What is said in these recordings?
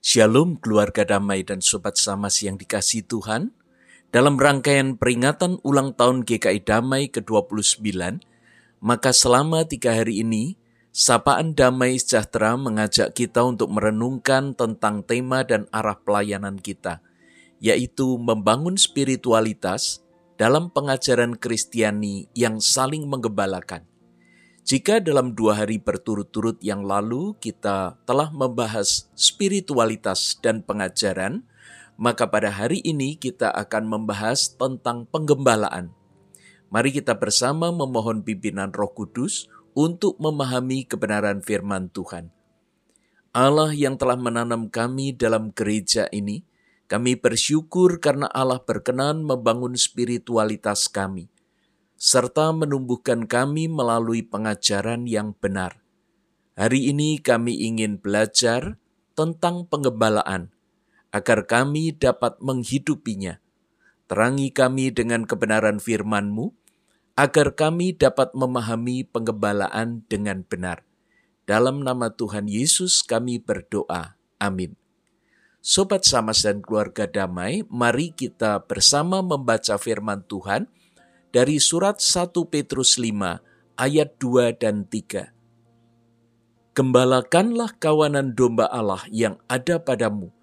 Shalom keluarga damai dan sobat samas yang dikasih Tuhan. Dalam rangkaian peringatan ulang tahun GKI Damai ke-29, maka selama tiga hari ini, Sapaan Damai Sejahtera mengajak kita untuk merenungkan tentang tema dan arah pelayanan kita, yaitu membangun spiritualitas dalam pengajaran Kristiani yang saling menggembalakan. Jika dalam dua hari berturut-turut yang lalu kita telah membahas spiritualitas dan pengajaran, maka pada hari ini kita akan membahas tentang penggembalaan. Mari kita bersama memohon pimpinan Roh Kudus untuk memahami kebenaran firman Tuhan. Allah yang telah menanam kami dalam gereja ini, kami bersyukur karena Allah berkenan membangun spiritualitas kami serta menumbuhkan kami melalui pengajaran yang benar. Hari ini kami ingin belajar tentang pengembalaan, agar kami dapat menghidupinya. Terangi kami dengan kebenaran firman-Mu, agar kami dapat memahami pengembalaan dengan benar. Dalam nama Tuhan Yesus kami berdoa. Amin. Sobat Samas dan keluarga damai, mari kita bersama membaca firman Tuhan – dari surat 1 Petrus 5 ayat 2 dan 3. Gembalakanlah kawanan domba Allah yang ada padamu,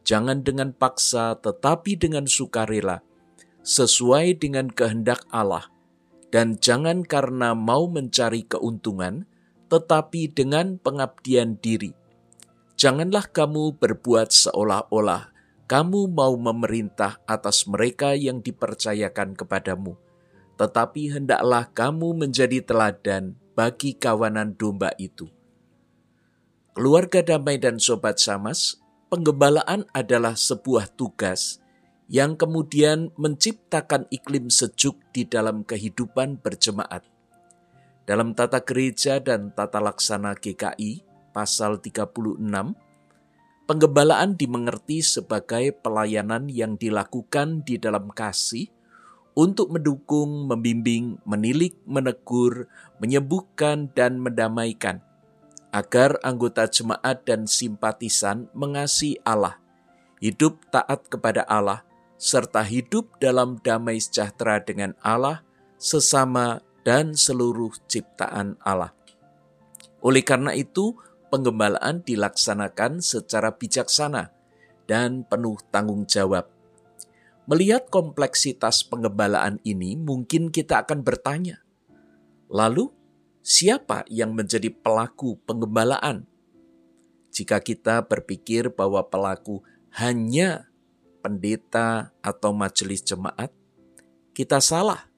jangan dengan paksa tetapi dengan sukarela, sesuai dengan kehendak Allah, dan jangan karena mau mencari keuntungan, tetapi dengan pengabdian diri. Janganlah kamu berbuat seolah-olah kamu mau memerintah atas mereka yang dipercayakan kepadamu tetapi hendaklah kamu menjadi teladan bagi kawanan domba itu. Keluarga damai dan sobat samas, penggembalaan adalah sebuah tugas yang kemudian menciptakan iklim sejuk di dalam kehidupan berjemaat. Dalam tata gereja dan tata laksana GKI, pasal 36, penggembalaan dimengerti sebagai pelayanan yang dilakukan di dalam kasih, untuk mendukung, membimbing, menilik, menegur, menyembuhkan, dan mendamaikan, agar anggota jemaat dan simpatisan mengasihi Allah, hidup taat kepada Allah, serta hidup dalam damai sejahtera dengan Allah, sesama, dan seluruh ciptaan Allah. Oleh karena itu, penggembalaan dilaksanakan secara bijaksana dan penuh tanggung jawab Melihat kompleksitas pengembalaan ini, mungkin kita akan bertanya, lalu siapa yang menjadi pelaku pengembalaan? Jika kita berpikir bahwa pelaku hanya pendeta atau majelis jemaat, kita salah.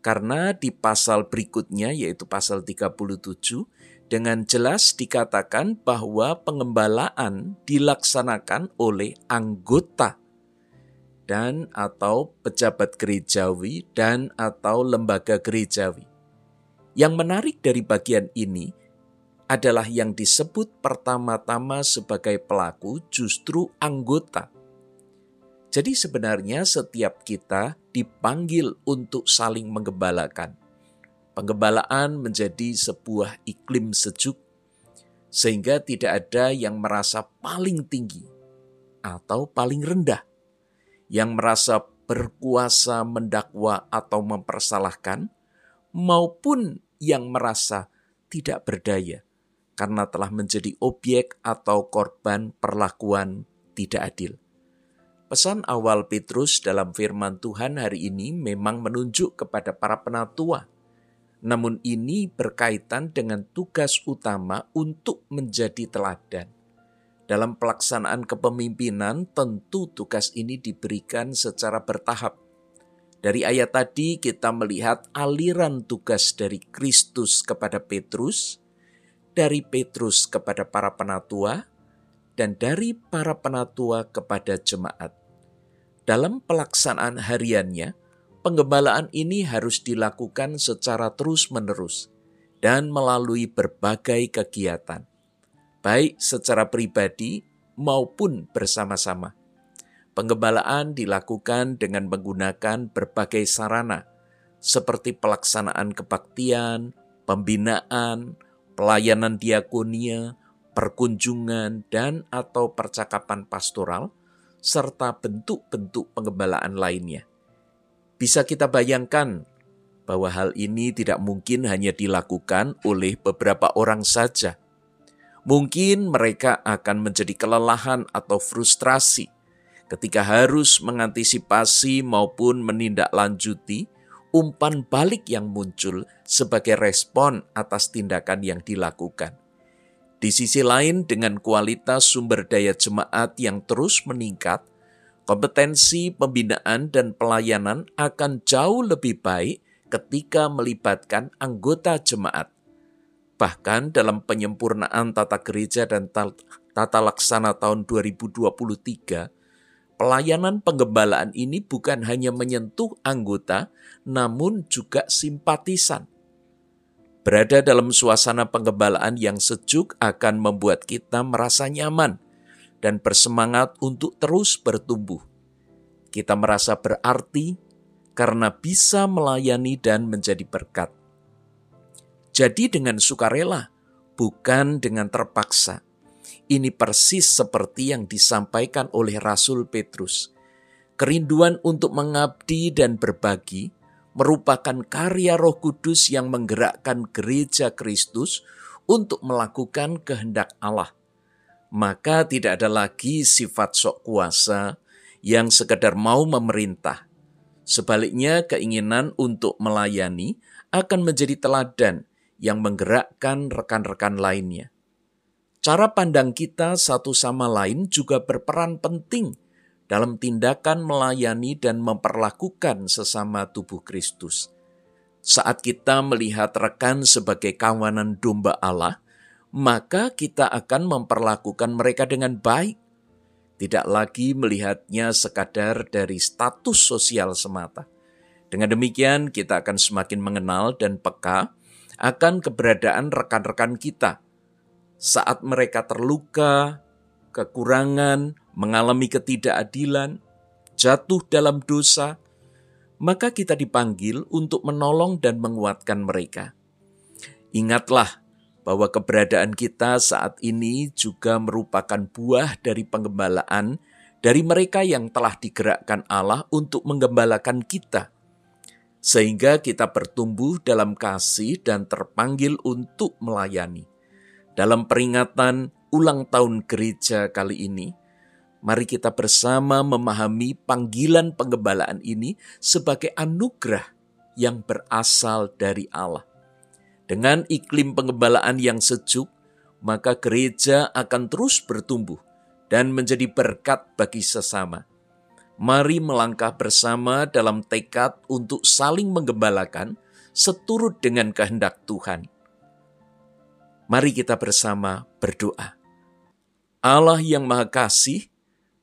Karena di pasal berikutnya yaitu pasal 37 dengan jelas dikatakan bahwa pengembalaan dilaksanakan oleh anggota dan atau pejabat gerejawi dan atau lembaga gerejawi. Yang menarik dari bagian ini adalah yang disebut pertama-tama sebagai pelaku justru anggota. Jadi sebenarnya setiap kita dipanggil untuk saling menggembalakan. Penggembalaan menjadi sebuah iklim sejuk sehingga tidak ada yang merasa paling tinggi atau paling rendah yang merasa berkuasa mendakwa atau mempersalahkan, maupun yang merasa tidak berdaya karena telah menjadi objek atau korban perlakuan tidak adil. Pesan awal Petrus dalam firman Tuhan hari ini memang menunjuk kepada para penatua. Namun ini berkaitan dengan tugas utama untuk menjadi teladan. Dalam pelaksanaan kepemimpinan, tentu tugas ini diberikan secara bertahap. Dari ayat tadi, kita melihat aliran tugas dari Kristus kepada Petrus, dari Petrus kepada para penatua, dan dari para penatua kepada jemaat. Dalam pelaksanaan hariannya, penggembalaan ini harus dilakukan secara terus-menerus dan melalui berbagai kegiatan baik secara pribadi maupun bersama-sama. Penggembalaan dilakukan dengan menggunakan berbagai sarana, seperti pelaksanaan kebaktian, pembinaan, pelayanan diakonia, perkunjungan, dan atau percakapan pastoral, serta bentuk-bentuk pengembalaan lainnya. Bisa kita bayangkan bahwa hal ini tidak mungkin hanya dilakukan oleh beberapa orang saja. Mungkin mereka akan menjadi kelelahan atau frustrasi ketika harus mengantisipasi maupun menindaklanjuti umpan balik yang muncul sebagai respon atas tindakan yang dilakukan. Di sisi lain, dengan kualitas sumber daya jemaat yang terus meningkat, kompetensi pembinaan dan pelayanan akan jauh lebih baik ketika melibatkan anggota jemaat. Bahkan dalam penyempurnaan tata gereja dan tata laksana tahun 2023, pelayanan penggembalaan ini bukan hanya menyentuh anggota, namun juga simpatisan. Berada dalam suasana penggembalaan yang sejuk akan membuat kita merasa nyaman dan bersemangat untuk terus bertumbuh. Kita merasa berarti karena bisa melayani dan menjadi berkat. Jadi dengan sukarela, bukan dengan terpaksa. Ini persis seperti yang disampaikan oleh Rasul Petrus. Kerinduan untuk mengabdi dan berbagi merupakan karya Roh Kudus yang menggerakkan gereja Kristus untuk melakukan kehendak Allah. Maka tidak ada lagi sifat sok kuasa yang sekedar mau memerintah. Sebaliknya, keinginan untuk melayani akan menjadi teladan yang menggerakkan rekan-rekan lainnya. Cara pandang kita satu sama lain juga berperan penting dalam tindakan melayani dan memperlakukan sesama tubuh Kristus. Saat kita melihat rekan sebagai kawanan domba Allah, maka kita akan memperlakukan mereka dengan baik. Tidak lagi melihatnya sekadar dari status sosial semata. Dengan demikian, kita akan semakin mengenal dan peka akan keberadaan rekan-rekan kita. Saat mereka terluka, kekurangan, mengalami ketidakadilan, jatuh dalam dosa, maka kita dipanggil untuk menolong dan menguatkan mereka. Ingatlah bahwa keberadaan kita saat ini juga merupakan buah dari pengembalaan dari mereka yang telah digerakkan Allah untuk menggembalakan kita, sehingga kita bertumbuh dalam kasih dan terpanggil untuk melayani. Dalam peringatan ulang tahun gereja kali ini, Mari kita bersama memahami panggilan penggembalaan ini sebagai anugerah yang berasal dari Allah. Dengan iklim penggembalaan yang sejuk, maka gereja akan terus bertumbuh dan menjadi berkat bagi sesama. Mari melangkah bersama dalam tekad untuk saling menggembalakan seturut dengan kehendak Tuhan. Mari kita bersama berdoa. Allah yang Maha Kasih,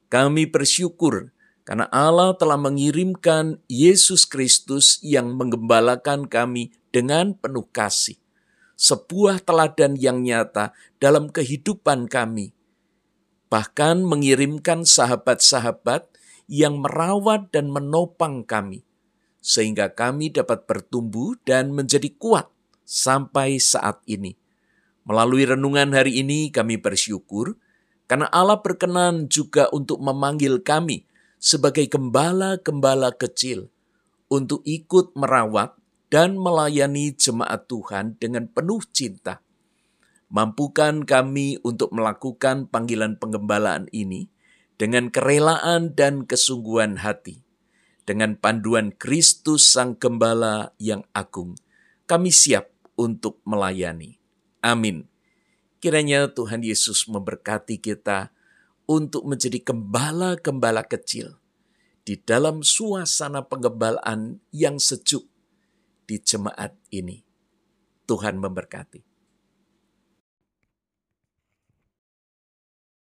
kami bersyukur karena Allah telah mengirimkan Yesus Kristus yang menggembalakan kami dengan penuh kasih. Sebuah teladan yang nyata dalam kehidupan kami. Bahkan mengirimkan sahabat-sahabat yang merawat dan menopang kami. Sehingga kami dapat bertumbuh dan menjadi kuat sampai saat ini. Melalui renungan hari ini kami bersyukur karena Allah berkenan juga untuk memanggil kami sebagai gembala-gembala kecil untuk ikut merawat dan melayani jemaat Tuhan dengan penuh cinta. Mampukan kami untuk melakukan panggilan penggembalaan ini dengan kerelaan dan kesungguhan hati. Dengan panduan Kristus Sang Gembala yang agung, kami siap untuk melayani. Amin. Kiranya Tuhan Yesus memberkati kita untuk menjadi gembala-gembala kecil di dalam suasana penggembalaan yang sejuk di jemaat ini. Tuhan memberkati.